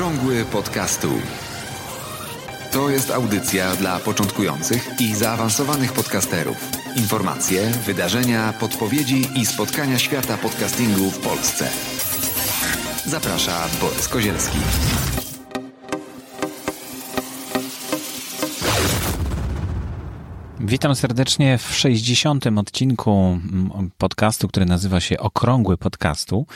Okrągły podcastu. To jest audycja dla początkujących i zaawansowanych podcasterów. Informacje, wydarzenia, podpowiedzi i spotkania świata podcastingu w Polsce. Zaprasza Borys Kozielski. Witam serdecznie w 60. odcinku mm, podcastu, który nazywa się Okrągły Podcastu.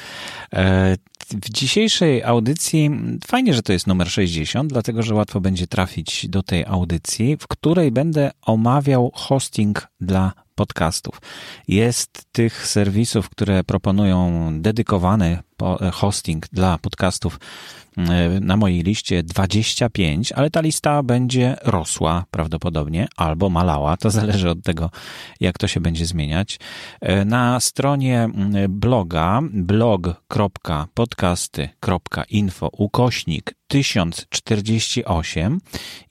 W dzisiejszej audycji fajnie, że to jest numer 60, dlatego że łatwo będzie trafić do tej audycji, w której będę omawiał hosting dla podcastów. Jest tych serwisów, które proponują dedykowany hosting dla podcastów E, na mojej liście 25, ale ta lista będzie rosła prawdopodobnie albo malała. To zależy od tego, jak to się będzie zmieniać. E, na stronie bloga blog.podcasty.info ukośnik 1048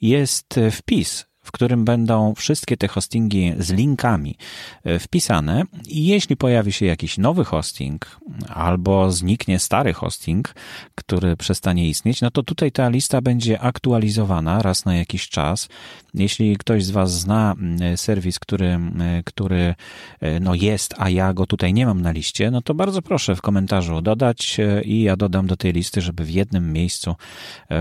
jest wpis w którym będą wszystkie te hostingi z linkami e, wpisane i jeśli pojawi się jakiś nowy hosting albo zniknie stary hosting, który przestanie istnieć, no to tutaj ta lista będzie aktualizowana raz na jakiś czas. Jeśli ktoś z Was zna serwis, który, który e, no jest, a ja go tutaj nie mam na liście, no to bardzo proszę w komentarzu dodać e, i ja dodam do tej listy, żeby w jednym miejscu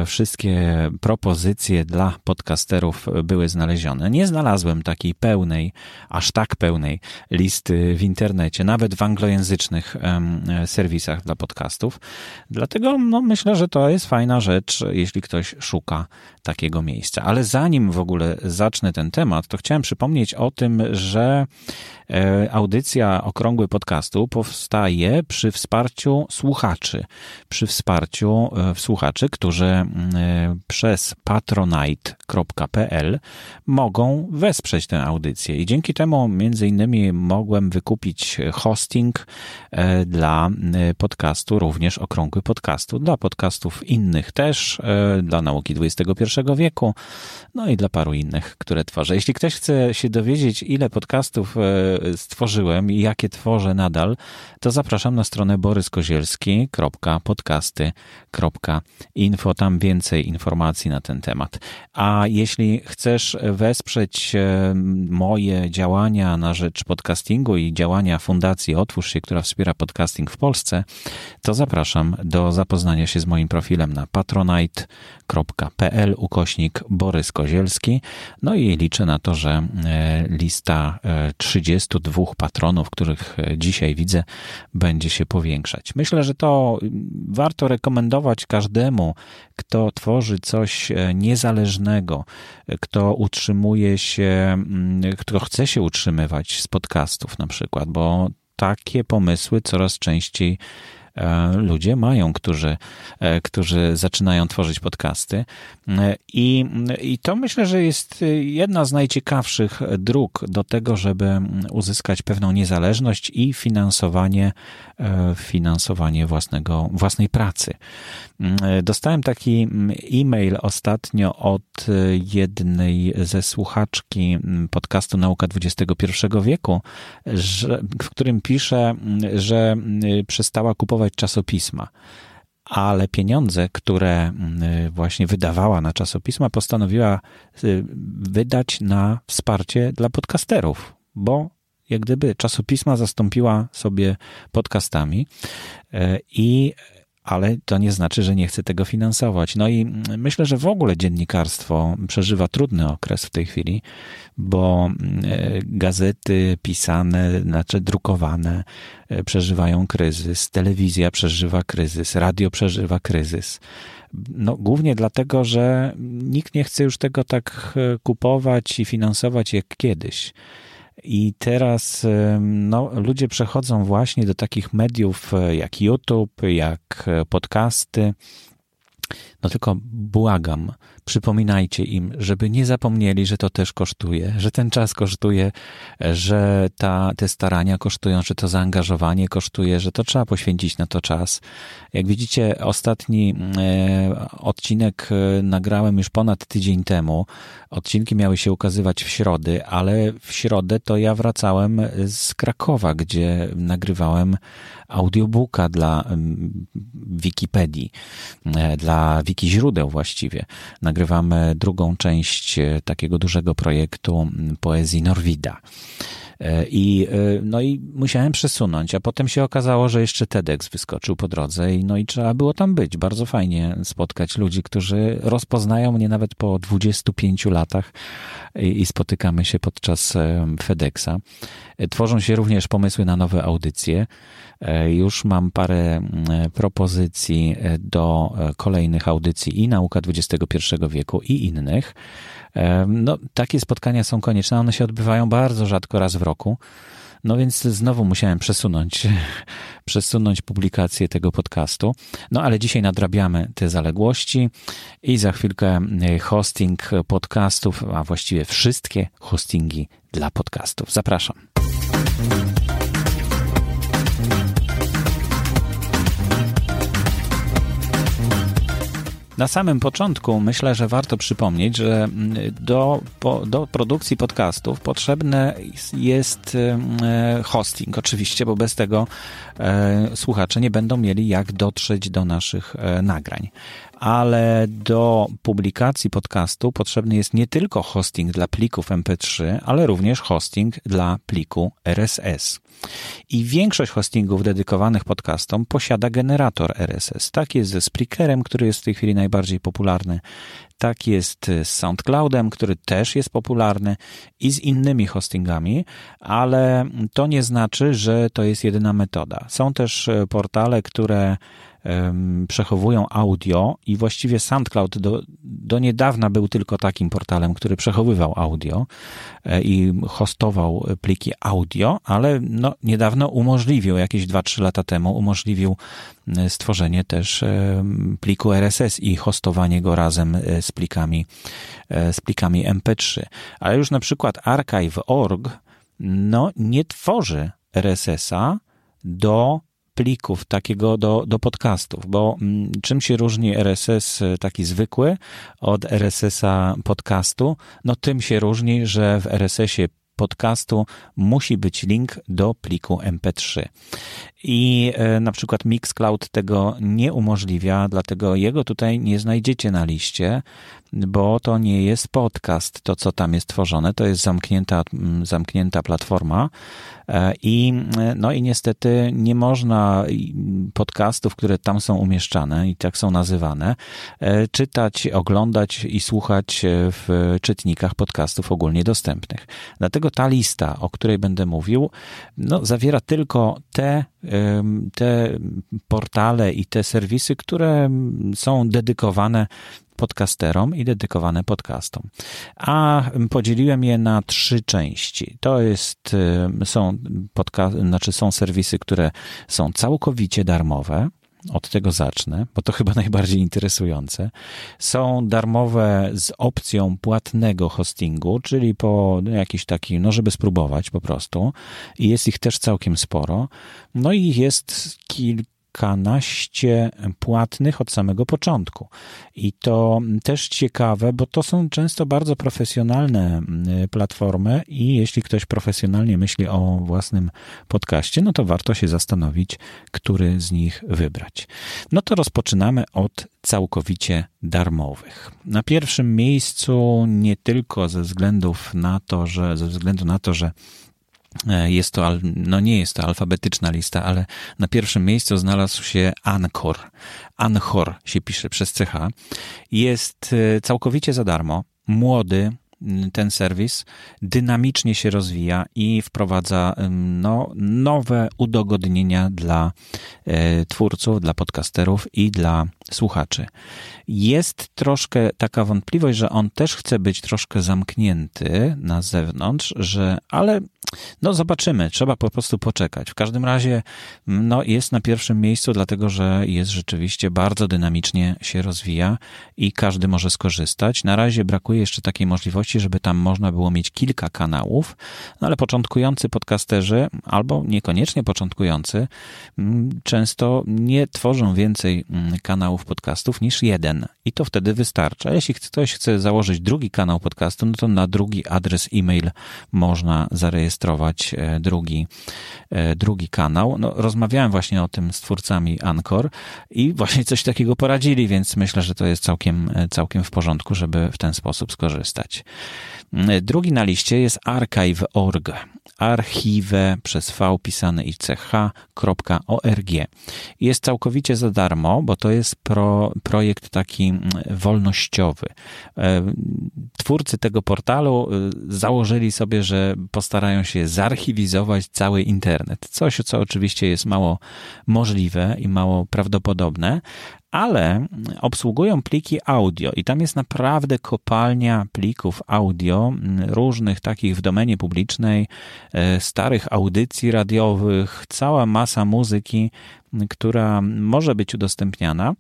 wszystkie propozycje dla podcasterów były znalezione. Nie znalazłem takiej pełnej, aż tak pełnej listy w internecie, nawet w anglojęzycznych serwisach dla podcastów. Dlatego no, myślę, że to jest fajna rzecz, jeśli ktoś szuka takiego miejsca. Ale zanim w ogóle zacznę ten temat, to chciałem przypomnieć o tym, że e, audycja Okrągły Podcastu powstaje przy wsparciu słuchaczy. Przy wsparciu e, słuchaczy, którzy e, przez patronite.pl mogą wesprzeć tę audycję. I dzięki temu między innymi mogłem wykupić hosting dla podcastu, również Okrągły Podcastu, dla podcastów innych też, dla nauki XXI wieku, no i dla paru innych, które tworzę. Jeśli ktoś chce się dowiedzieć, ile podcastów e, stworzyłem i jakie tworzę nadal, to zapraszam na stronę boryskozielski.podcasty.info. Tam więcej informacji na ten temat. A jeśli chcesz wesprzeć moje działania na rzecz podcastingu i działania Fundacji Otwórz się, która wspiera podcasting w Polsce, to zapraszam do zapoznania się z moim profilem na patronite.pl ukośnik Borys Kozielski. No i liczę na to, że e, lista 32 e, patronów, których e, dzisiaj widzę, będzie się powiększać. Myślę, że to warto rekomendować każdemu, kto tworzy coś niezależnego, kto utrzymuje się, kto chce się utrzymywać z podcastów na przykład, bo takie pomysły coraz częściej E, ludzie mają, którzy, e, którzy zaczynają tworzyć podcasty. E, I, I to myślę, że jest jedna z najciekawszych dróg do tego, żeby uzyskać pewną niezależność i finansowanie, finansowanie własnego, własnej pracy. Dostałem taki e-mail ostatnio od jednej ze słuchaczki podcastu Nauka XXI wieku, że, w którym pisze, że przestała kupować czasopisma ale pieniądze, które mm, właśnie wydawała na czasopisma, postanowiła wydać na wsparcie dla podcasterów, bo jak gdyby czasopisma zastąpiła sobie podcastami y, i ale to nie znaczy, że nie chce tego finansować. No i myślę, że w ogóle dziennikarstwo przeżywa trudny okres w tej chwili, bo e, gazety pisane, znaczy drukowane, e, przeżywają kryzys, telewizja przeżywa kryzys, radio przeżywa kryzys. No, głównie dlatego, że nikt nie chce już tego tak e, kupować i finansować jak kiedyś. I teraz no, ludzie przechodzą właśnie do takich mediów e, jak YouTube, jak e, podcasty. No tylko błagam, przypominajcie im, żeby nie zapomnieli, że to też kosztuje, że ten czas kosztuje, że ta, te starania kosztują, że to zaangażowanie kosztuje, że to trzeba poświęcić na to czas. Jak widzicie, ostatni e, odcinek e, nagrałem już ponad tydzień temu. Odcinki miały się ukazywać w środę, ale w środę to ja wracałem z Krakowa, gdzie nagrywałem audiobooka dla Wikipedii, e, dla wiki źródeł właściwie. Nagrywamy drugą część e, takiego dużego projektu poezji Norwida. E, I, no i musiałem przesunąć, a potem się okazało, że jeszcze TEDx wyskoczył po drodze i no i trzeba było tam być. Bardzo fajnie spotkać ludzi, którzy rozpoznają mnie nawet po 25 latach i, i spotykamy się podczas FedExa. Tworzą się również pomysły na nowe audycje. E, już mam parę propozycji e, do e, kolejnych audycji i Nauka XXI wieku i innych. No, takie spotkania są konieczne. One się odbywają bardzo rzadko raz w roku. No więc znowu musiałem przesunąć, przesunąć publikację tego podcastu. No ale dzisiaj nadrabiamy te zaległości i za chwilkę hosting podcastów, a właściwie wszystkie hostingi dla podcastów. Zapraszam. Na samym początku myślę, że warto przypomnieć, że mm, do, do produkcji podcastów potrzebny jest e, hosting, oczywiście, bo bez tego słuchacze nie będą mieli jak dotrzeć do naszych e, nagrań. Ale do publikacji podcastu potrzebny jest nie tylko hosting dla plików MP3, ale również hosting dla pliku RSS. I większość hostingów dedykowanych podcastom posiada generator RSS. Tak jest ze Spreakerem, który jest w tej chwili najbardziej popularny. Tak jest z SoundCloudem, który też jest popularny i z innymi hostingami, ale to nie znaczy, że to jest jedyna metoda. Są też e, portale, które przechowują audio i właściwie SoundCloud do, do niedawna był tylko takim portalem, który przechowywał audio e, i hostował pliki audio, ale no, niedawno umożliwił, jakieś 2-3 lata temu, umożliwił e, stworzenie też pliku RSS i hostowanie go razem e, z plikami, z plikami MP3. Ale już na przykład archive.org no, nie tworzy RSS-a do plików takiego do, do podcastów, bo mm, czym się różni RSS e, taki zwykły od RSS-a podcastu? No tym się różni, że w RSS-ie podcastu musi być link do pliku MP3. I e, na przykład Mixcloud tego nie umożliwia, dlatego jego tutaj nie znajdziecie na liście, bo to nie jest podcast, to co tam jest tworzone, to jest zamknięta, zamknięta platforma e, i no i niestety nie można podcastów, które tam są umieszczane i tak są nazywane, e, czytać, oglądać i słuchać w czytnikach podcastów ogólnie dostępnych. Dlatego ta lista, o której będę mówił, no, zawiera tylko te te portale i te serwisy, które są dedykowane podcasterom i dedykowane podcastom. A podzieliłem je na trzy części. To jest, są, podca- znaczy są serwisy, które są całkowicie darmowe, od tego zacznę, bo to chyba najbardziej interesujące. Są darmowe z opcją płatnego hostingu, czyli po jakiś taki, no żeby spróbować po prostu. I jest ich też całkiem sporo. No i jest kilka kilkanaście płatnych od samego początku. I to też ciekawe, bo to są często bardzo profesjonalne mm, platformy i jeśli ktoś profesjonalnie myśli o własnym podcaście, no to warto się zastanowić, który z nich wybrać. No to rozpoczynamy od całkowicie darmowych. Na pierwszym miejscu nie tylko ze względów na to, że ze względu na to, że jest to, no nie jest to alfabetyczna lista, ale na pierwszym miejscu znalazł się Anchor. Anchor się pisze przez CH. Jest e, całkowicie za darmo. Młody, ten serwis dynamicznie się rozwija i wprowadza no, nowe udogodnienia dla e, twórców, dla podcasterów i dla słuchaczy. Jest troszkę taka wątpliwość, że on też chce być troszkę zamknięty na zewnątrz, że ale no zobaczymy, trzeba po prostu poczekać. W każdym razie no, jest na pierwszym miejscu, dlatego że jest rzeczywiście bardzo dynamicznie się rozwija i każdy może skorzystać. Na razie brakuje jeszcze takiej możliwości, żeby tam można było mieć kilka kanałów, no ale początkujący podcasterzy albo niekoniecznie początkujący często nie tworzą więcej kanałów podcastów niż jeden i to wtedy wystarcza. Jeśli ktoś chce założyć drugi kanał podcastu, no to na drugi adres e-mail można zarejestrować e, drugi, e, drugi kanał. No, rozmawiałem właśnie o tym z twórcami Anchor i właśnie coś takiego poradzili, więc myślę, że to jest całkiem, e, całkiem w porządku, żeby w ten sposób skorzystać. Drugi na liście jest archive.org. Archive przez V pisane i ch.org. Jest całkowicie za darmo, bo to jest pro, projekt taki mm, wolnościowy. E, twórcy tego portalu e, założyli sobie, że postarają się zarchiwizować cały internet. Coś, co oczywiście jest mało możliwe i mało prawdopodobne, ale obsługują pliki audio i tam jest naprawdę kopalnia plików audio, różnych takich w domenie publicznej, e, starych audycji radiowych, cała masa muzyki, która może być udostępniana.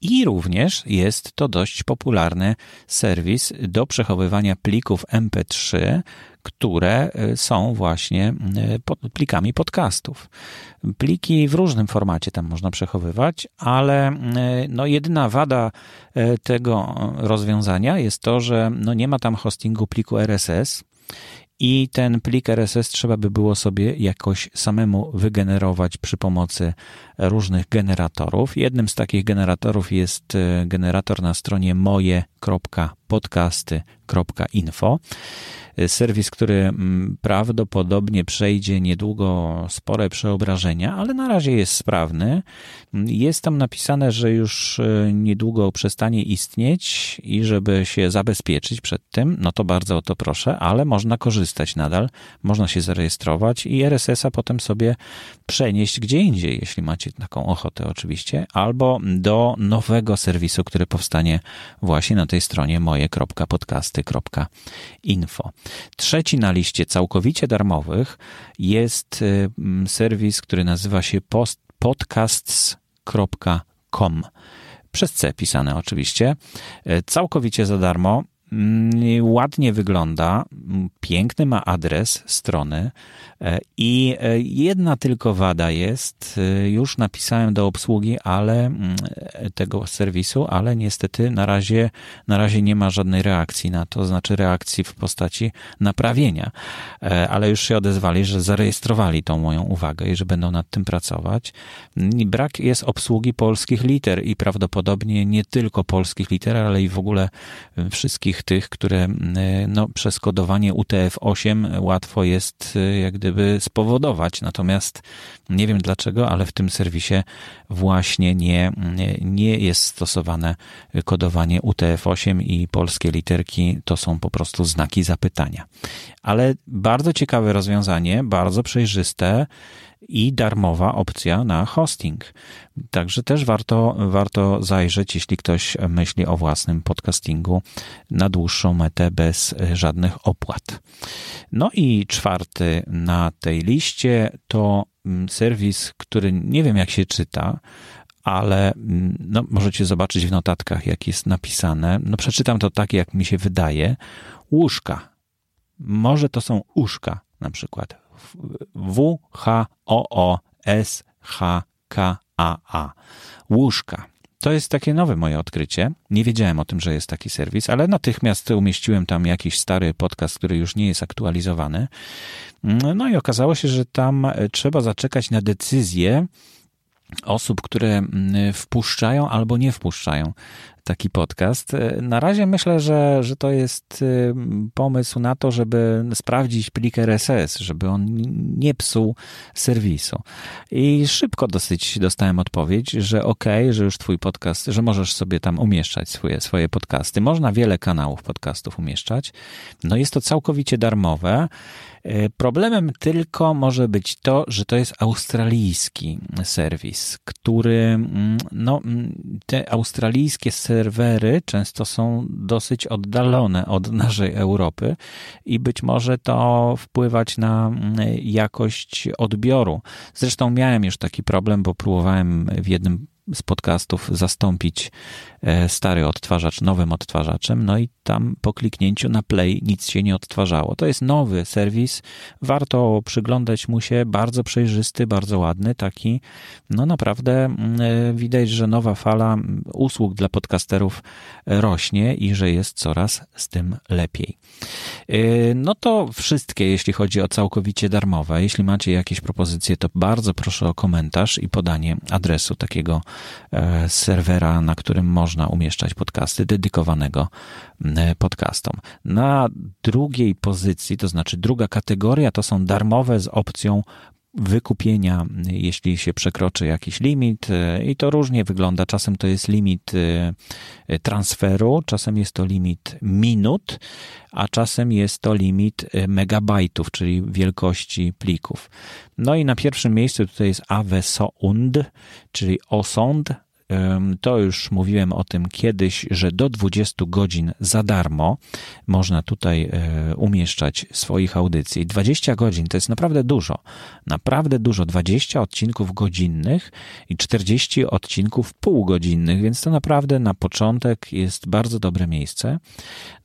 I również jest to dość popularny serwis do przechowywania plików MP3, które e, są właśnie e, plikami podcastów. Pliki w różnym formacie tam można przechowywać, ale e, no jedyna wada tego rozwiązania jest to, że no nie ma tam hostingu pliku RSS i ten plik RSS trzeba by było sobie jakoś samemu wygenerować przy pomocy różnych generatorów. Jednym z takich generatorów jest generator na stronie moje.podcasty.info serwis, który mm, prawdopodobnie przejdzie niedługo spore przeobrażenia, ale na razie jest sprawny. Jest tam napisane, że już e, niedługo przestanie istnieć i żeby się zabezpieczyć przed tym, no to bardzo o to proszę, ale można korzystać nadal, można się zarejestrować i RSS-a potem sobie przenieść gdzie indziej, jeśli macie taką ochotę oczywiście, albo do nowego serwisu, który powstanie właśnie na tej stronie moje.podcasty.info. Trzeci na liście całkowicie darmowych jest y, serwis, który nazywa się podcasts.com. Przez C pisane oczywiście. Y, całkowicie za darmo. Mm, ładnie wygląda, piękny ma adres strony. E, i e, jedna tylko wada jest, e, już napisałem do obsługi, ale mm, tego serwisu, ale niestety na razie, na razie nie ma żadnej reakcji na to, znaczy reakcji w postaci naprawienia, ale już się odezwali, że zarejestrowali tą moją uwagę i że będą nad tym pracować. Brak jest obsługi polskich liter i prawdopodobnie nie tylko polskich liter, ale i w ogóle wszystkich wszystkich tych, które e, no, przez kodowanie UTF-8 łatwo jest e, jak gdyby spowodować. Natomiast nie wiem dlaczego, ale w tym serwisie właśnie nie, nie jest stosowane kodowanie UTF-8 i polskie literki to są po prostu znaki zapytania. Ale bardzo ciekawe rozwiązanie, bardzo przejrzyste i darmowa opcja na hosting. Także też warto, warto zajrzeć, jeśli ktoś myśli o własnym podcastingu na dłuższą metę bez żadnych opłat. No i czwarty na tej liście to mm, serwis, który nie wiem jak się czyta, ale mm, no, możecie zobaczyć w notatkach, jak jest napisane. No, przeczytam to tak, jak mi się wydaje. Łóżka. Może to są uszka na przykład. W-H-O-O-S-H-K-A-A. Łóżka. To jest takie nowe moje odkrycie. Nie wiedziałem o tym, że jest taki serwis, ale natychmiast umieściłem tam jakiś stary podcast, który już nie jest aktualizowany. No i okazało się, że tam trzeba zaczekać na decyzję osób, które wpuszczają albo nie wpuszczają taki podcast. Na razie myślę, że, że to jest pomysł na to, żeby sprawdzić plik RSS, żeby on nie psuł serwisu. I szybko dosyć dostałem odpowiedź, że ok, że już twój podcast, że możesz sobie tam umieszczać swoje, swoje podcasty. Można wiele kanałów podcastów umieszczać. No jest to całkowicie darmowe. E, problemem tylko może być to, że to jest australijski serwis, który, mm, no, mm, te australijskie serwery często są dosyć oddalone od naszej Europy i być może to wpływać na mm, jakość odbioru. Zresztą miałem już taki problem, bo próbowałem w jednym z podcastów zastąpić e, stary odtwarzacz nowym odtwarzaczem, no i tam po kliknięciu na play nic się nie odtwarzało. To jest nowy serwis, warto przyglądać mu się, bardzo przejrzysty, bardzo ładny, taki, no naprawdę mm, e, widać, że nowa fala usług dla podcasterów rośnie i że jest coraz z tym lepiej. E, no to wszystkie, jeśli chodzi o całkowicie darmowe. Jeśli macie jakieś propozycje, to bardzo proszę o komentarz i podanie adresu takiego serwera, na którym można umieszczać podcasty, dedykowanego e, podcastom. Na drugiej pozycji, to znaczy druga kategoria, to są darmowe z opcją wykupienia, jeśli się przekroczy jakiś limit, e, i to różnie wygląda. Czasem to jest limit transferu, czasem jest to limit minut, a czasem jest to limit megabajtów, czyli wielkości plików. No i na pierwszym miejscu tutaj jest Avesound, czyli Osond, to już mówiłem o tym kiedyś, że do 20 godzin za darmo można tutaj e, umieszczać swoich audycji. 20 godzin to jest naprawdę dużo. Naprawdę dużo. 20 odcinków godzinnych i 40 odcinków półgodzinnych, więc to naprawdę na początek jest bardzo dobre miejsce.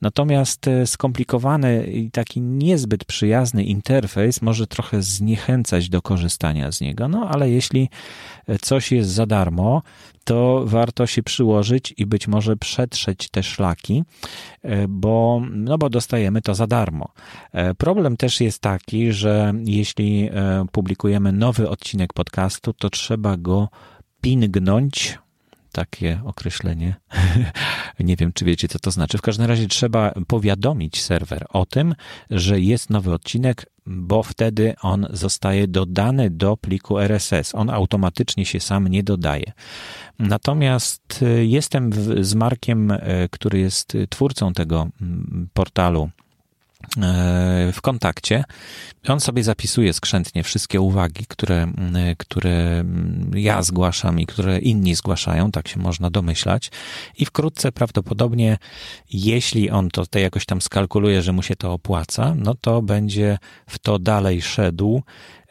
Natomiast e, skomplikowany i taki niezbyt przyjazny interfejs może trochę zniechęcać do korzystania z niego. No ale jeśli e, coś jest za darmo, to warto się przyłożyć i być może przetrzeć te szlaki, e, bo, no bo dostajemy to za darmo. E, problem też jest taki, że jeśli e, publikujemy nowy odcinek podcastu, to trzeba go pingnąć, takie określenie. Nie wiem, czy wiecie, co to znaczy. W każdym razie trzeba powiadomić serwer o tym, że jest nowy odcinek, bo wtedy on zostaje dodany do pliku RSS. On automatycznie się sam nie dodaje. Natomiast y, jestem z Markiem, y, który jest twórcą tego portalu E, w kontakcie. On sobie zapisuje skrzętnie wszystkie uwagi, które, e, które ja zgłaszam i które inni zgłaszają, tak się można domyślać. I wkrótce prawdopodobnie, jeśli on to, to jakoś tam skalkuluje, że mu się to opłaca, no to będzie w to dalej szedł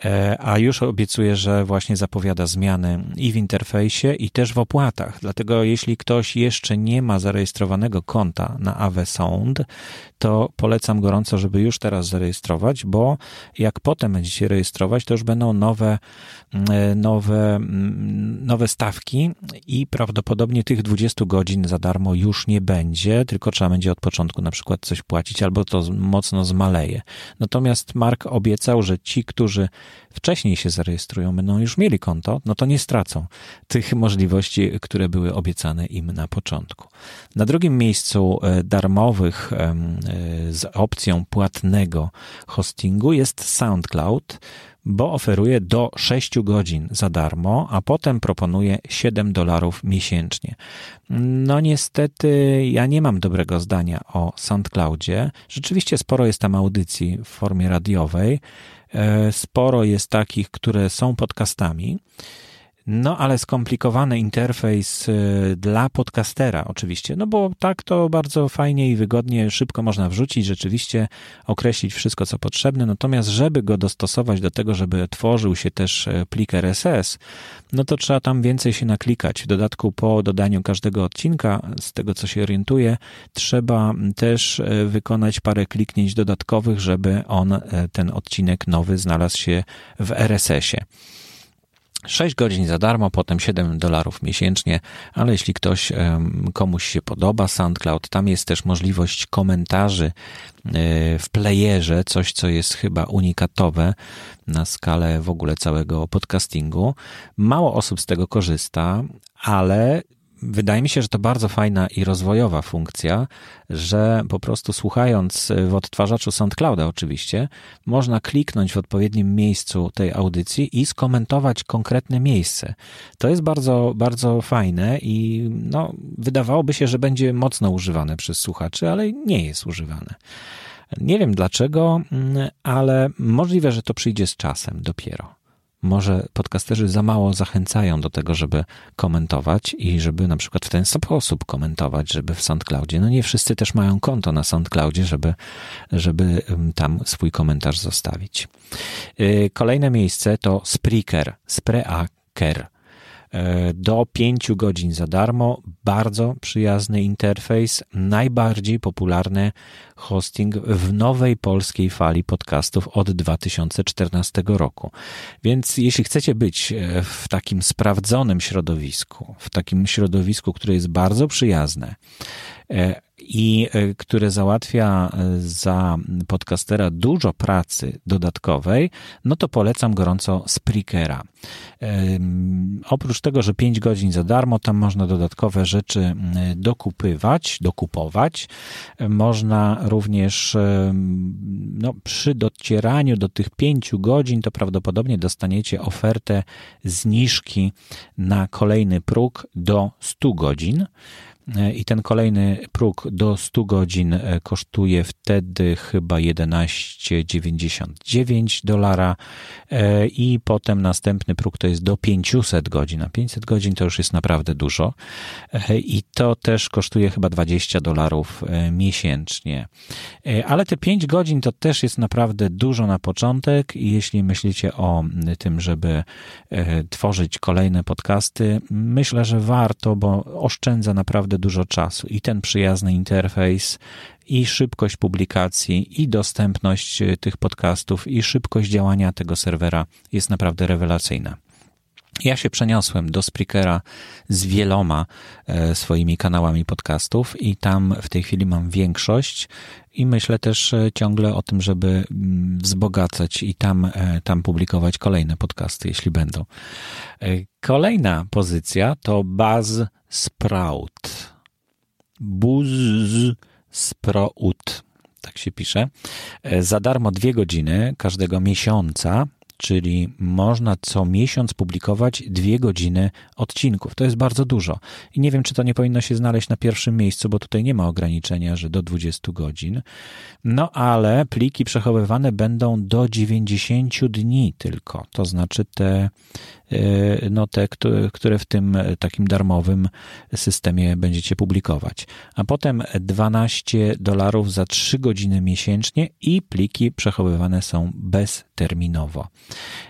E, a już obiecuję, że właśnie zapowiada zmiany i w interfejsie, i też w opłatach. Dlatego jeśli ktoś jeszcze nie ma zarejestrowanego konta na Awe Sound, to polecam gorąco, żeby już teraz zarejestrować, bo jak potem będziecie rejestrować, to już będą nowe, e, nowe, nowe stawki i prawdopodobnie tych 20 godzin za darmo już nie będzie, tylko trzeba będzie od początku na przykład coś płacić, albo to mocno zmaleje. Natomiast Mark obiecał, że ci, którzy wcześniej się zarejestrują, będą już mieli konto, no to nie stracą tych możliwości, które były obiecane im na początku. Na drugim miejscu e, darmowych e, z opcją płatnego hostingu jest SoundCloud, bo oferuje do 6 godzin za darmo, a potem proponuje 7 dolarów miesięcznie. No niestety ja nie mam dobrego zdania o SoundCloudzie. Rzeczywiście sporo jest tam audycji w formie radiowej, sporo jest takich, które są podcastami. No, ale skomplikowany interfejs e, dla podcastera, oczywiście, no bo tak to bardzo fajnie i wygodnie, szybko można wrzucić, rzeczywiście określić wszystko, co potrzebne. Natomiast, żeby go dostosować do tego, żeby tworzył się też e, plik RSS, no to trzeba tam więcej się naklikać. W dodatku, po dodaniu każdego odcinka, z tego co się orientuję, trzeba też e, wykonać parę kliknięć dodatkowych, żeby on, ten odcinek nowy, znalazł się w RSS-ie. 6 godzin za darmo, potem 7 dolarów miesięcznie, ale jeśli ktoś komuś się podoba SoundCloud, tam jest też możliwość komentarzy e, w playerze, coś co jest chyba unikatowe na skalę w ogóle całego podcastingu. Mało osób z tego korzysta, ale wydaje mi się, że to bardzo fajna i rozwojowa funkcja, że po prostu słuchając w odtwarzaczu SoundClouda oczywiście, można kliknąć w odpowiednim miejscu tej audycji i skomentować konkretne miejsce. To jest bardzo, bardzo fajne i no, wydawałoby się, że będzie mocno używane przez słuchaczy, ale nie jest używane. Nie wiem dlaczego, mm, ale możliwe, że to przyjdzie z czasem dopiero może podcasterzy za mało zachęcają do tego, żeby komentować i żeby na przykład w ten sposób komentować, żeby w SoundCloudzie. No nie wszyscy też mają konto na SoundCloudzie, żeby, żeby tam swój komentarz zostawić. Y, kolejne miejsce to Spreaker, Spreaker. E, do 5 godzin za darmo. Bardzo przyjazny interfejs, najbardziej popularny hosting w nowej polskiej fali podcastów od 2014 roku. Więc jeśli chcecie być e, w takim sprawdzonym środowisku, w takim środowisku, które jest bardzo przyjazne, e, i e, które załatwia e, za podcastera dużo pracy dodatkowej, no to polecam gorąco Spreakera. Oprócz tego, że 5 godzin za darmo, tam można dodatkowe rzeczy dokupywać, dokupować. Można również no, przy docieraniu do tych 5 godzin, to prawdopodobnie dostaniecie ofertę zniżki na kolejny próg do 100 godzin. E, i ten kolejny próg do 100 godzin e, kosztuje wtedy chyba 11,99 dolara e, i potem następny próg to jest do 500 godzin. A 500 godzin to już jest naprawdę dużo i to też kosztuje chyba 20 dolarów miesięcznie. Ale te 5 godzin to też jest naprawdę dużo na początek i jeśli myślicie o tym, żeby tworzyć kolejne podcasty, myślę, że warto, bo oszczędza naprawdę naprawdę dużo czasu i ten przyjazny interfejs, i szybkość publikacji, i dostępność e, tych podcastów, i szybkość działania tego serwera jest naprawdę rewelacyjna. Ja się przeniosłem do Spreakera z wieloma e, swoimi kanałami podcastów i tam w tej chwili mam większość i myślę też e, ciągle o tym, żeby mm, wzbogacać i tam, tam publikować kolejne podcasty, jeśli będą. Kolejna pozycja to Buzz Sprout. Buzz Sprout. Tak się pisze. E, za darmo dwie godziny każdego miesiąca czyli można co miesiąc publikować dwie godziny odcinków. To jest bardzo dużo. I nie wiem, czy to nie powinno się znaleźć na pierwszym miejscu, bo tutaj nie ma ograniczenia, że do 20 godzin. No ale pliki przechowywane będą do 90 dni tylko. To znaczy te no te, które w tym takim darmowym systemie będziecie publikować. A potem 12 dolarów za 3 godziny miesięcznie i pliki przechowywane są bezterminowo.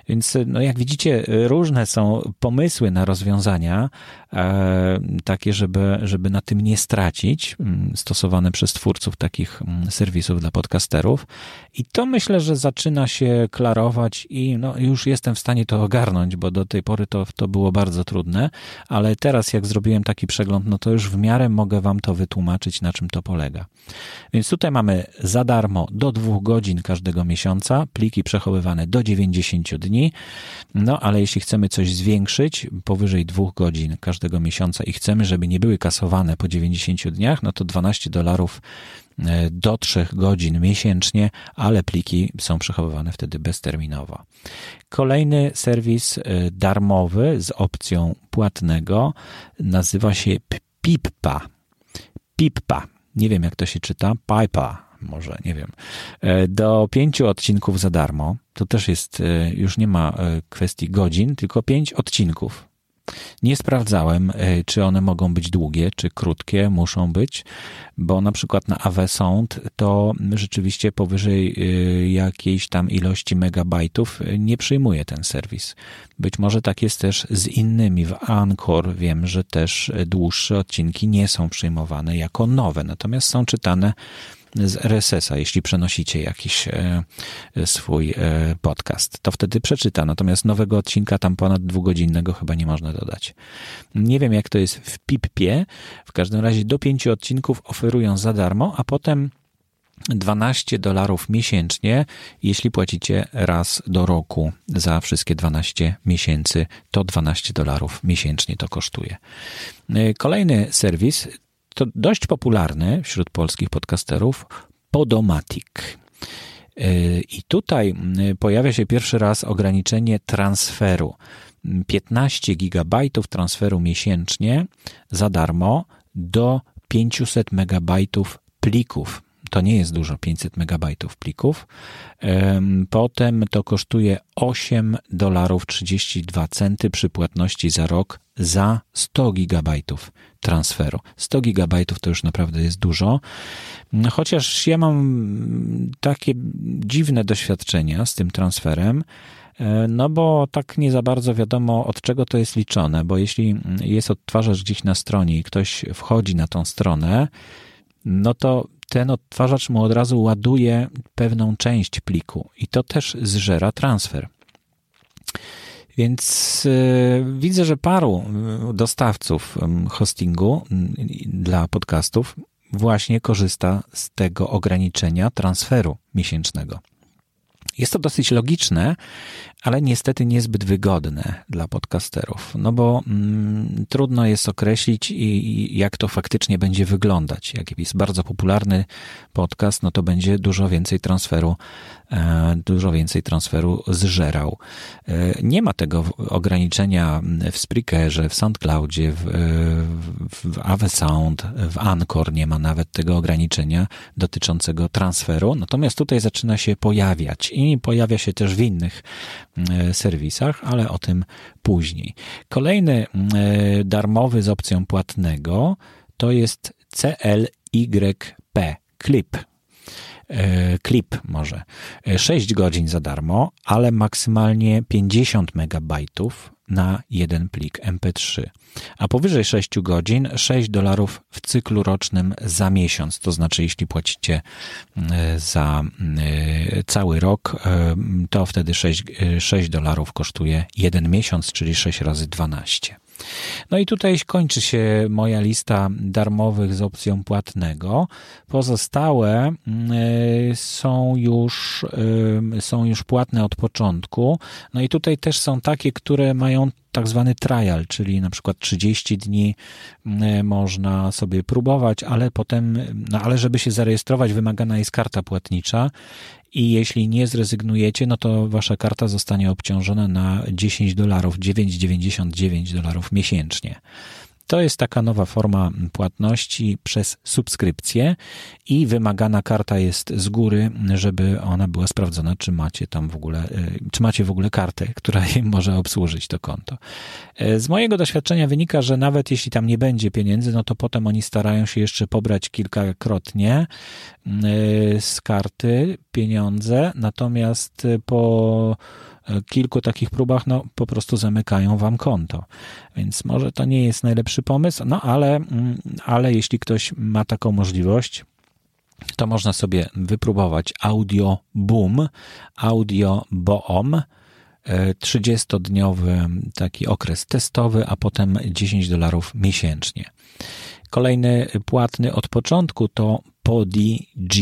Więc no jak widzicie, różne są pomysły na rozwiązania, e, takie, żeby, żeby na tym nie stracić, stosowane przez twórców takich serwisów dla podcasterów. I to myślę, że zaczyna się klarować i no, już jestem w stanie to ogarnąć, bo do tej pory to, to było bardzo trudne, ale teraz jak zrobiłem taki przegląd, no to już w miarę mogę Wam to wytłumaczyć, na czym to polega. Więc tutaj mamy za darmo do dwóch godzin każdego miesiąca, pliki przechowywane do 90 dni, no ale jeśli chcemy coś zwiększyć powyżej dwóch godzin każdego miesiąca i chcemy, żeby nie były kasowane po 90 dniach, no to 12 dolarów E, do 3 godzin miesięcznie, ale pliki są przechowywane wtedy bezterminowo. Kolejny serwis e, darmowy z opcją płatnego nazywa się Pippa. Pippa. Nie wiem jak to się czyta. Pipa może, nie wiem. E, do pięciu odcinków za darmo. To też jest, już nie ma kwestii godzin, tylko pięć odcinków. Nie sprawdzałem, e, czy one mogą być długie, czy krótkie muszą być, bo na przykład na AV Sound to rzeczywiście powyżej e, jakiejś tam ilości megabajtów e, nie przyjmuje ten serwis. Być może tak jest też z innymi. W Anchor wiem, że też dłuższe odcinki nie są przyjmowane jako nowe, natomiast są czytane z RSS-a, jeśli przenosicie jakiś e, swój e, podcast, to wtedy przeczyta. Natomiast nowego odcinka tam ponad dwugodzinnego chyba nie można dodać. Nie wiem, jak to jest w PIP-ie. W każdym razie do pięciu odcinków oferują za darmo, a potem 12 dolarów miesięcznie, jeśli płacicie raz do roku za wszystkie 12 miesięcy, to 12 dolarów miesięcznie to kosztuje. Kolejny serwis, to dość popularny wśród polskich podcasterów, Podomatic. I tutaj pojawia się pierwszy raz ograniczenie transferu. 15 gigabajtów transferu miesięcznie za darmo do 500 megabajtów plików to nie jest dużo, 500 megabajtów plików. Potem to kosztuje 8 dolarów 32 centy przy płatności za rok za 100 gigabajtów transferu. 100 gigabajtów to już naprawdę jest dużo. Chociaż ja mam takie dziwne doświadczenia z tym transferem, e, no bo tak nie za bardzo wiadomo, od czego to jest liczone, bo jeśli jest odtwarzacz gdzieś na stronie i ktoś wchodzi na tą stronę, no to ten odtwarzacz mu od razu ładuje pewną część pliku i to też zżera transfer. Więc yy, widzę, że paru y, dostawców hostingu dla podcastów właśnie korzysta z tego ograniczenia transferu miesięcznego. Jest to dosyć logiczne, ale niestety niezbyt wygodne dla podcasterów, no bo mm, trudno jest określić, i, i jak to faktycznie będzie wyglądać. Jak jest bardzo popularny podcast, no to będzie dużo więcej transferu, e, dużo więcej transferu zżerał. E, nie ma tego ograniczenia w Spreakerze, w SoundCloudzie, w, w Ave Sound, w Anchor nie ma nawet tego ograniczenia dotyczącego transferu, natomiast tutaj zaczyna się pojawiać i pojawia się też w innych E, serwisach, ale o tym później. Kolejny e, darmowy z opcją płatnego to jest CLYP, Clip. E, Clip może. 6 godzin za darmo, ale maksymalnie 50 megabajtów na jeden plik MP3. A powyżej 6 godzin 6 dolarów w cyklu rocznym za miesiąc. To znaczy, jeśli płacicie e, za e, cały rok, e, to wtedy 6, 6 dolarów kosztuje jeden miesiąc, czyli 6 razy 12. No i tutaj kończy się moja lista darmowych z opcją płatnego. Pozostałe e, są już, e, są już płatne od początku. No i tutaj też są takie, które mają tak zwany trial, czyli na przykład 30 dni mm, można sobie próbować, ale potem, no ale żeby się zarejestrować, wymagana jest karta płatnicza i jeśli nie zrezygnujecie, no to wasza karta zostanie obciążona na 10 dolarów, 9,99 dolarów miesięcznie. To jest taka nowa forma płatności przez subskrypcję i wymagana karta jest z góry, żeby ona była sprawdzona, czy macie tam w ogóle, e, czy macie w ogóle kartę, która może obsłużyć to konto. E, z mojego doświadczenia wynika, że nawet jeśli tam nie będzie pieniędzy, no to potem oni starają się jeszcze pobrać kilkakrotnie e, z karty pieniądze, natomiast po kilku takich próbach, no po prostu zamykają wam konto. Więc może to nie jest najlepszy pomysł, no ale, mm, ale jeśli ktoś ma taką możliwość, to można sobie wypróbować Audio Boom, Audio Boom, 30-dniowy e, taki okres testowy, a potem 10 dolarów miesięcznie. Kolejny płatny od początku to PodiG.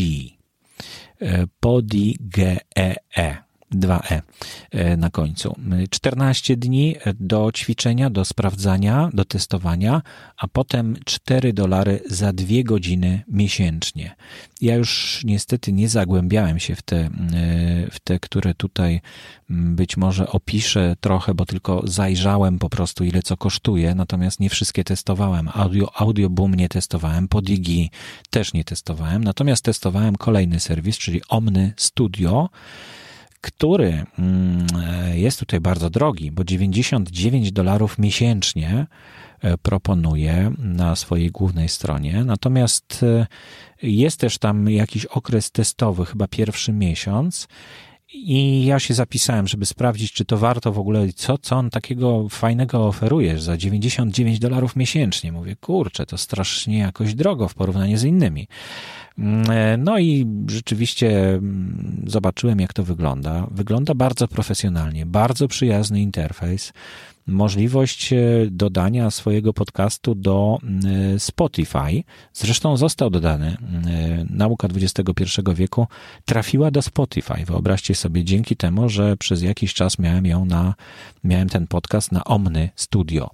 E, PodiGEE. -E. 2E e, na końcu. 14 dni do ćwiczenia, do sprawdzania, do testowania, a potem 4 dolary za 2 godziny miesięcznie. Ja już niestety nie zagłębiałem się w te, e, w te, które tutaj być może opiszę trochę, bo tylko zajrzałem po prostu ile co kosztuje, natomiast nie wszystkie testowałem. Audio, Audio Boom nie testowałem, Podigi też nie testowałem, natomiast testowałem kolejny serwis, czyli Omny Studio, który mm, jest tutaj bardzo drogi, bo 99 dolarów miesięcznie e, proponuje na swojej głównej stronie. Natomiast e, jest też tam jakiś okres testowy, chyba pierwszy miesiąc. I ja się zapisałem, żeby sprawdzić, czy to warto w ogóle, co, co on takiego fajnego oferujesz za 99 dolarów miesięcznie. Mówię, kurczę, to strasznie jakoś drogo w porównaniu z innymi. Mm, e, no i rzeczywiście mm, zobaczyłem, jak to wygląda. Wygląda bardzo profesjonalnie, bardzo przyjazny interfejs. możliwość dodania swojego podcastu do Spotify. Zresztą został dodany. Nauka XXI wieku trafiła do Spotify. Wyobraźcie sobie, dzięki temu, że przez jakiś czas miałem ją na, miałem ten podcast na Omny Studio.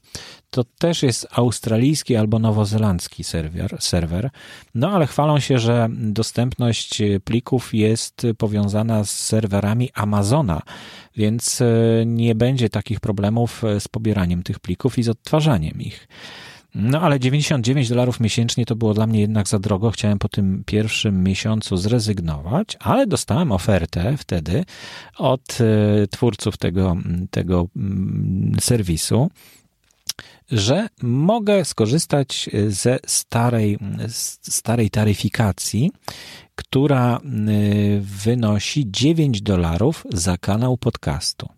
To też jest australijski albo nowozelandzki serwer, serwer. No ale chwalą się, że dostępność plików jest powiązana z serwerami Amazona, więc e, nie będzie takich problemów z pobieraniem tych plików i z odtwarzaniem ich. No ale 99 dolarów miesięcznie to było dla mnie jednak za drogo. Chciałem po tym pierwszym miesiącu zrezygnować, ale dostałem ofertę wtedy od e, twórców tego, tego serwisu że mogę skorzystać ze starej, starej taryfikacji, która y, wynosi 9 dolarów za kanał podcastu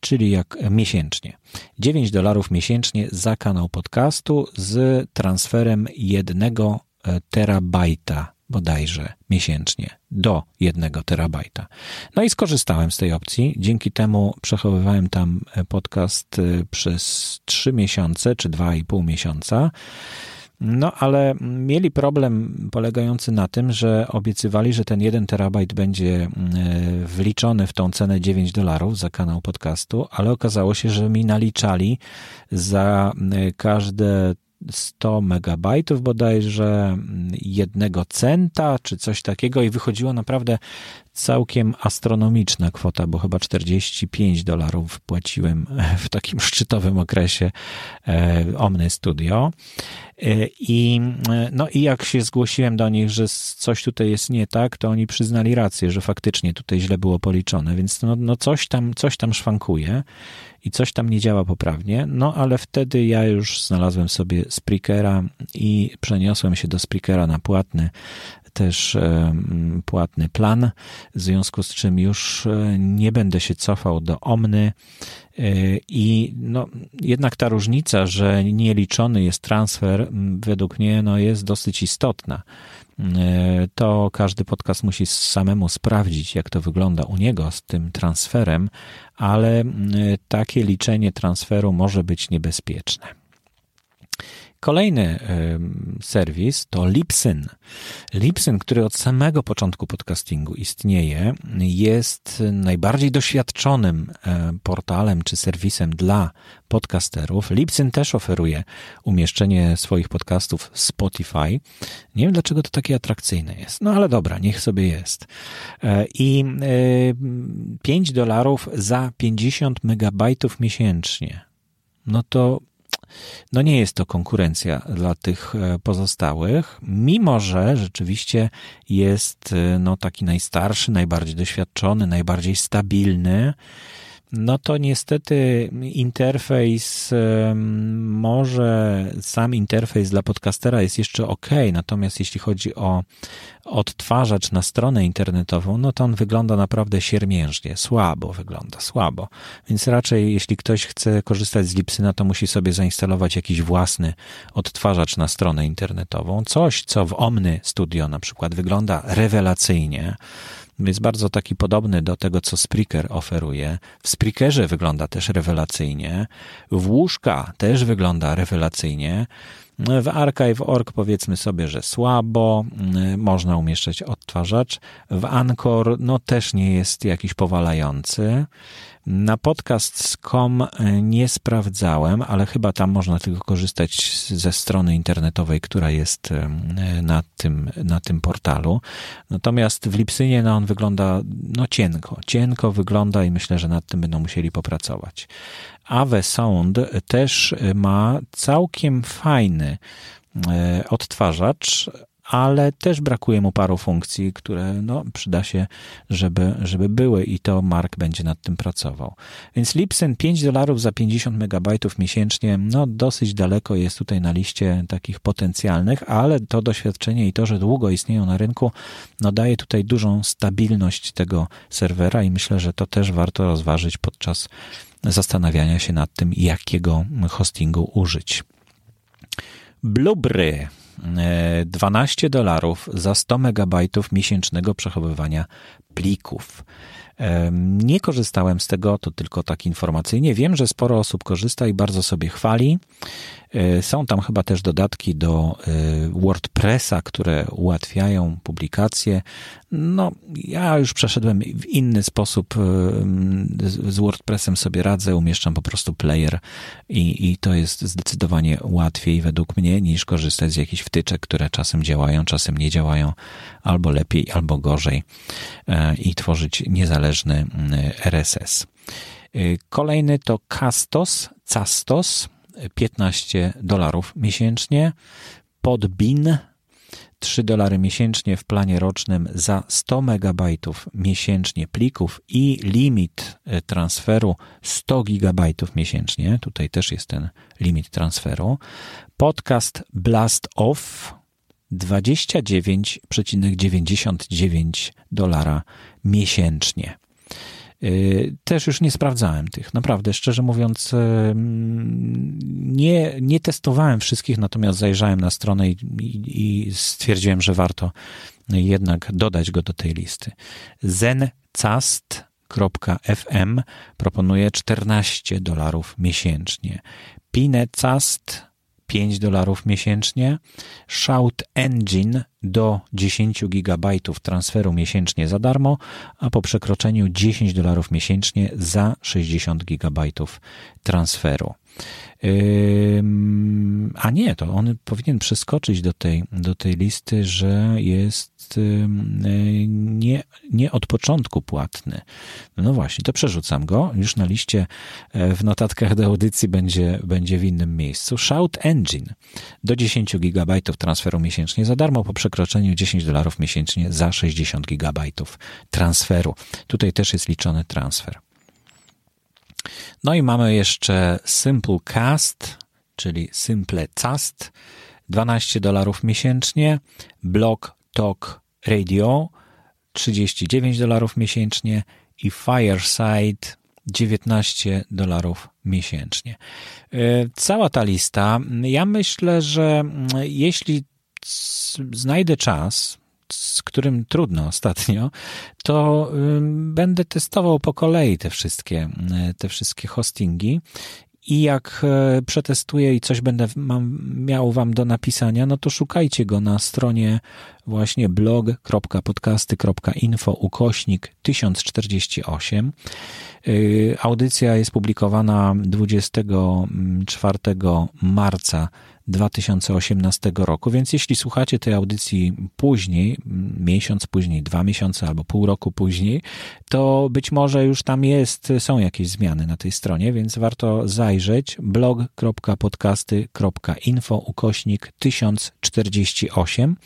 czyli jak miesięcznie. 9 dolarów miesięcznie za kanał podcastu z transferem jednego e, terabajta bodajże miesięcznie do jednego terabajta. No i skorzystałem z tej opcji. Dzięki temu przechowywałem tam e, podcast e, przez 3 miesiące czy 2,5 miesiąca. No, ale mieli problem polegający na tym, że obiecywali, że ten 1 terabajt będzie e, wliczony w tą cenę 9 dolarów za kanał podcastu, ale okazało się, że mi naliczali za każde 100 megabajtów bodajże, jednego centa czy coś takiego i wychodziło naprawdę całkiem astronomiczna kwota, bo chyba 45 dolarów płaciłem w takim szczytowym okresie e, Omny Studio. E, I, no i jak się zgłosiłem do nich, że coś tutaj jest nie tak, to oni przyznali rację, że faktycznie tutaj źle było policzone, więc no, no coś, tam, coś tam szwankuje i coś tam nie działa poprawnie, no ale wtedy ja już znalazłem sobie Spreakera i przeniosłem się do Spreakera na płatny też e, płatny plan, w związku z czym już e, nie będę się cofał do Omny e, i no, jednak ta różnica, że nieliczony jest transfer, według mnie no, jest dosyć istotna. To każdy podcast musi samemu sprawdzić, jak to wygląda u niego z tym transferem, ale takie liczenie transferu może być niebezpieczne. Kolejny serwis to Lipsyn. Lipsyn, który od samego początku podcastingu istnieje, jest najbardziej doświadczonym portalem czy serwisem dla podcasterów. Lipsyn też oferuje umieszczenie swoich podcastów w Spotify. Nie wiem, dlaczego to takie atrakcyjne jest. No ale dobra, niech sobie jest. E, I 5 dolarów za 50 megabajtów miesięcznie. No to no nie jest to konkurencja dla tych e, pozostałych, mimo że rzeczywiście jest e, no taki najstarszy, najbardziej doświadczony, najbardziej stabilny no to niestety interfejs, może sam interfejs dla podcastera jest jeszcze ok, natomiast jeśli chodzi o odtwarzacz na stronę internetową, no to on wygląda naprawdę siermiężnie, słabo wygląda, słabo. Więc raczej jeśli ktoś chce korzystać z Lipsyna, to musi sobie zainstalować jakiś własny odtwarzacz na stronę internetową. Coś, co w Omny Studio na przykład wygląda rewelacyjnie, jest bardzo taki podobny do tego, co Spreaker oferuje. W Spreakerze wygląda też rewelacyjnie, w łóżka też wygląda rewelacyjnie. W Archive.org powiedzmy sobie, że słabo, można umieszczać odtwarzacz. W Anchor no też nie jest jakiś powalający. Na podcast.com e, nie sprawdzałem, ale chyba tam można tylko korzystać ze strony internetowej, która jest e, na tym, na tym portalu. Natomiast w Lipsynie no, on wygląda no, cienko. Cienko wygląda i myślę, że nad tym będą musieli popracować. Ave Sound też ma całkiem fajny e, odtwarzacz, ale też brakuje mu paru funkcji, które no, przyda się, żeby, żeby były i to Mark będzie nad tym pracował. Więc Lipsyn 5 dolarów za 50 megabajtów miesięcznie, no dosyć daleko jest tutaj na liście takich potencjalnych, ale to doświadczenie i to, że długo istnieją na rynku, no daje tutaj dużą stabilność tego serwera i myślę, że to też warto rozważyć podczas zastanawiania się nad tym, jakiego hostingu użyć. Blubry 12 dolarów za 100 megabajtów miesięcznego przechowywania plików. Nie korzystałem z tego, to tylko tak informacyjnie. Wiem, że sporo osób korzysta i bardzo sobie chwali. E, są tam chyba też dodatki do e, WordPressa, które ułatwiają publikację. No, ja już przeszedłem w inny sposób. E, z WordPressem sobie radzę, umieszczam po prostu player i, i to jest zdecydowanie łatwiej według mnie niż korzystać z jakichś wtyczek, które czasem działają, czasem nie działają, albo lepiej, albo gorzej i tworzyć niezależny RSS. Kolejny to Castos, Castos 15 dolarów miesięcznie. Podbin 3 dolary miesięcznie w planie rocznym za 100 megabajtów miesięcznie plików i limit e, transferu 100 gigabajtów miesięcznie. Tutaj też jest ten limit transferu. Podcast Blast Off 29,99 dolara miesięcznie. Y, też już nie sprawdzałem tych. Naprawdę, szczerze mówiąc, y, nie, nie testowałem wszystkich, natomiast zajrzałem na stronę i, i, stwierdziłem, że warto jednak dodać go do tej listy. zencast.fm proponuje 14 dolarów miesięcznie. Pinecast 5 dolarów miesięcznie, Shout Engine do 10 GB transferu miesięcznie za darmo, a po przekroczeniu 10 dolarów miesięcznie za 60 GB transferu. A nie, to on powinien przeskoczyć do tej, do tej listy, że jest nie, nie od początku płatny. No właśnie, to przerzucam go. Już na liście e, w notatkach do audycji będzie, będzie w innym miejscu. Shout Engine do 10 GB transferu miesięcznie za darmo, po przekroczeniu 10 dolarów miesięcznie za 60 GB transferu. Tutaj też jest liczony transfer. No i mamy jeszcze Simple Cast, czyli Simple Cast, 12 dolarów miesięcznie, Blog Talk Radio, 39 dolarów miesięcznie i Fireside, 19 dolarów miesięcznie. E, cała ta lista, ja myślę, że jeśli znajdę czas, z którym trudno ostatnio, to będę testował po kolei te wszystkie, te wszystkie hostingi i jak e, przetestuję i coś będę mam, miał wam do napisania, no to szukajcie go na stronie właśnie blog.podcasty.info ukośnik 1048. Y, audycja jest publikowana 24 marca 2018 roku, więc jeśli słuchacie tej audycji później, miesiąc później, dwa miesiące albo pół roku później, to być może już tam jest, są jakieś zmiany na tej stronie, więc warto zajrzeć. blog.podcasty.info ukośnik 1048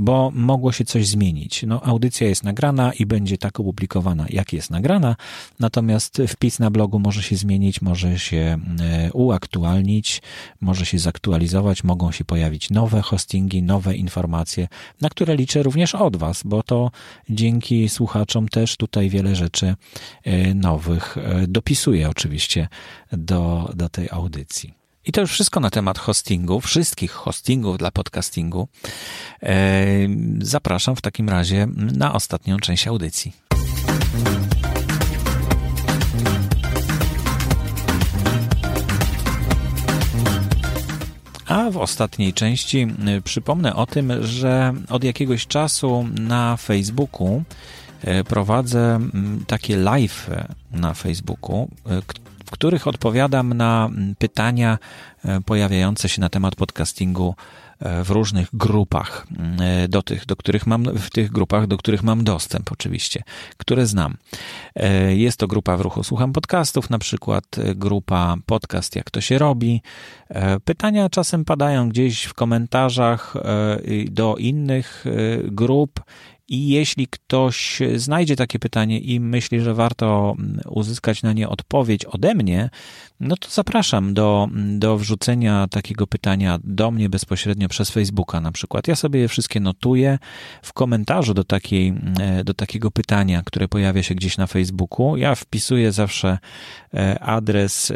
bo mogło się coś zmienić. No, audycja jest nagrana i będzie tak opublikowana, jak jest nagrana, natomiast wpis na blogu może się zmienić, może się e, uaktualnić, może się zaktualizować, mogą się pojawić nowe hostingi, nowe informacje, na które liczę również od Was, bo to dzięki słuchaczom też tutaj wiele rzeczy e, nowych e, dopisuję oczywiście do, do tej audycji. I to już wszystko na temat hostingu, wszystkich hostingów dla podcastingu. E, zapraszam w takim razie na ostatnią część audycji. A w ostatniej części e, przypomnę o tym, że od jakiegoś czasu na Facebooku e, prowadzę takie live na Facebooku, w których odpowiadam na mm, pytania e, pojawiające się na temat podcastingu e, w różnych grupach, mm, e, do tych, do których mam, w tych grupach, do których mam dostęp oczywiście, które znam. Jest to grupa w ruchu Słucham Podcastów, na przykład grupa Podcast Jak to się robi. Pytania czasem padają gdzieś w komentarzach do innych grup i jeśli ktoś znajdzie takie pytanie i myśli, że warto uzyskać na nie odpowiedź ode mnie, no to zapraszam do, do wrzucenia takiego pytania do mnie bezpośrednio przez Facebooka na przykład. Ja sobie je wszystkie notuję w komentarzu do, takiej, do takiego pytania, które pojawia się gdzieś na Facebooku. Ja wpisuję zawsze e, adres e,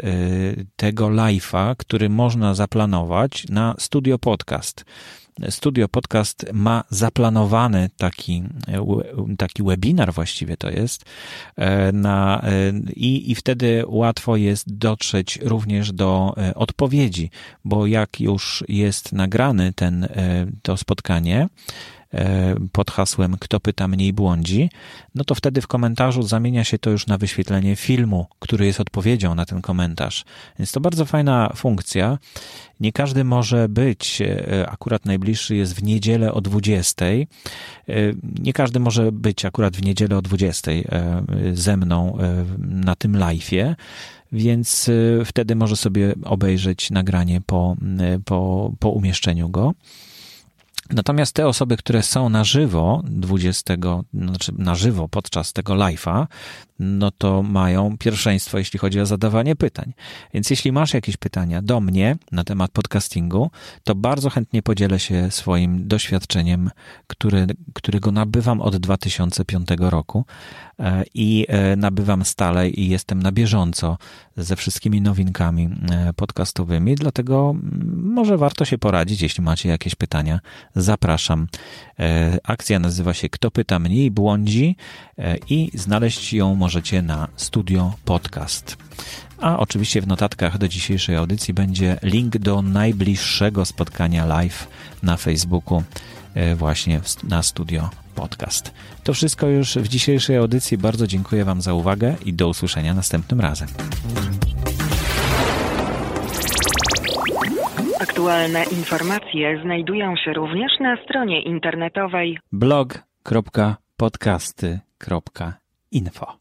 tego live'a, który można zaplanować na Studio Podcast. Studio Podcast ma zaplanowany taki, taki webinar właściwie to jest na, i, i wtedy łatwo jest dotrzeć również do odpowiedzi, bo jak już jest nagrany ten, to spotkanie, E, pod hasłem Kto pyta mniej błądzi, no to wtedy w komentarzu zamienia się to już na wyświetlenie filmu, który jest odpowiedzią na ten komentarz. Więc to bardzo fajna funkcja. Nie każdy może być, e, akurat najbliższy jest w niedzielę o 20. E, nie każdy może być akurat w niedzielę o 20 ze mną na tym live'ie więc wtedy może sobie obejrzeć nagranie po, po, po umieszczeniu go. Natomiast te osoby, które są na żywo 20, znaczy na żywo podczas tego live'a, no to mają pierwszeństwo, jeśli chodzi o zadawanie pytań. Więc jeśli masz jakieś pytania do mnie na temat podcastingu, to bardzo chętnie podzielę się swoim doświadczeniem, który, którego nabywam od 2005 roku e, i e, nabywam stale i jestem na bieżąco ze wszystkimi nowinkami e, podcastowymi, dlatego mm, może warto się poradzić, jeśli macie jakieś pytania. Zapraszam. Akcja nazywa się Kto pyta mniej błądzi i znaleźć ją możecie na Studio Podcast. A oczywiście w notatkach do dzisiejszej audycji będzie link do najbliższego spotkania live na Facebooku, e, właśnie na Studio Podcast. To wszystko już w dzisiejszej audycji. Bardzo dziękuję Wam za uwagę i do usłyszenia następnym razem. Aktualne informacje znajdują się również na stronie internetowej blog.podcasty.info.